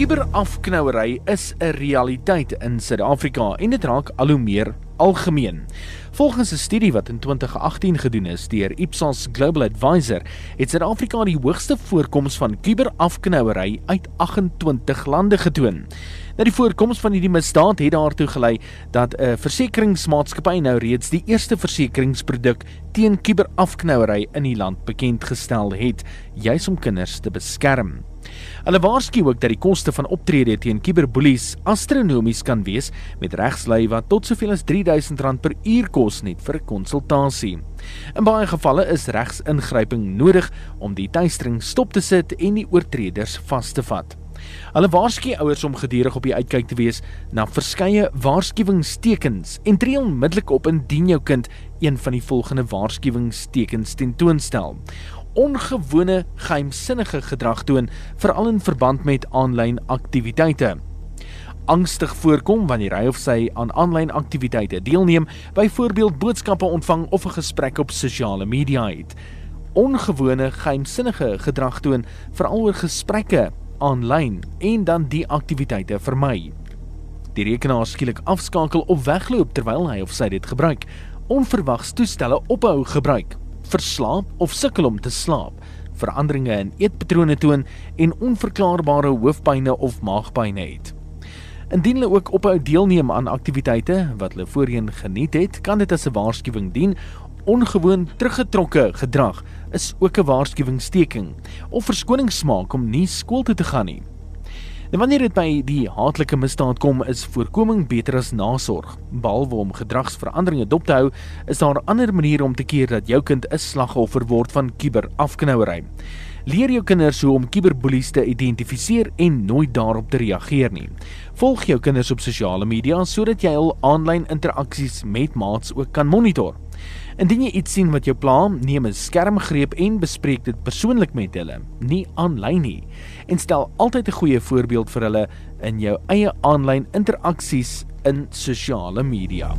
Kiberafknouery is 'n realiteit in Suid-Afrika en dit raak al hoe meer algemeen. Volgens 'n studie wat in 2018 gedoen is deur Ipsos Global Advisor, het Suid-Afrika die hoogste voorkoms van kiberafknouery uit 28 lande getoon. Nou die voorkoms van hierdie misdaad het daartoe gelei dat 'n versekeringsmaatskappy nou reeds die eerste versekeringsproduk teen kiberafknouery in die land bekend gestel het, juis om kinders te beskerm. Hulle waarsku ook dat die koste van optrede teen kiberboelies astronomies kan wees met regslei wat tot soveel as R3000 per uur kos net vir 'n konsultasie. In baie gevalle is regsingryping nodig om die tuistering stop te sit en die oortreders vas te vat. Hulle waarsku ouers om gedurig op die uitkyk te wees na verskeie waarskuwingstekens en tree onmiddellik op indien jou kind een van die volgende waarskuwingstekens tentoonstel ongewone geheimsinnige gedrag toon veral in verband met aanlyn aktiwiteite. Angstig voorkom wanneer hy of sy aan aanlyn aktiwiteite deelneem, byvoorbeeld boodskappe ontvang of 'n gesprek op sosiale media het. Ongewone geheimsinnige gedrag toon veral oor gesprekke aanlyn en dan die aktiwiteite vermy. Die rekenaar skielik afskakel of wegloop terwyl hy of sy dit gebruik. Onverwags toestelle ophou gebruik verslaap of sukkel om te slaap, veranderinge in eetpatrone toon en onverklaarbare hoofpynne of maagpynne het. Indien hulle ook ophou deelneem aan aktiwiteite wat hulle voorheen geniet het, kan dit as 'n waarskuwing dien. Ongewoon teruggetrokke gedrag is ook 'n waarskuwingsteken of verskonings maak om nie skool toe te gaan nie. En wanneer dit by die haatlike misdaad kom, is voorkoming beter as nasorg. Behalwe om gedragsveranderinge dop te hou, is daar ander maniere om te keer dat jou kind 'n slagoffer word van kiberafknouery. Leer jou kinders hoe om kiberboelies te identifiseer en nooit daarop te reageer nie. Volg jou kinders op sosiale media sodat jy hul aanlyn interaksies met maats ook kan monitor. Indien jy iets sien wat jou pla, neem 'n skermgreep en bespreek dit persoonlik met hulle, nie aanlyn nie. En stel altyd 'n goeie voorbeeld vir hulle in jou eie aanlyn interaksies in sosiale media.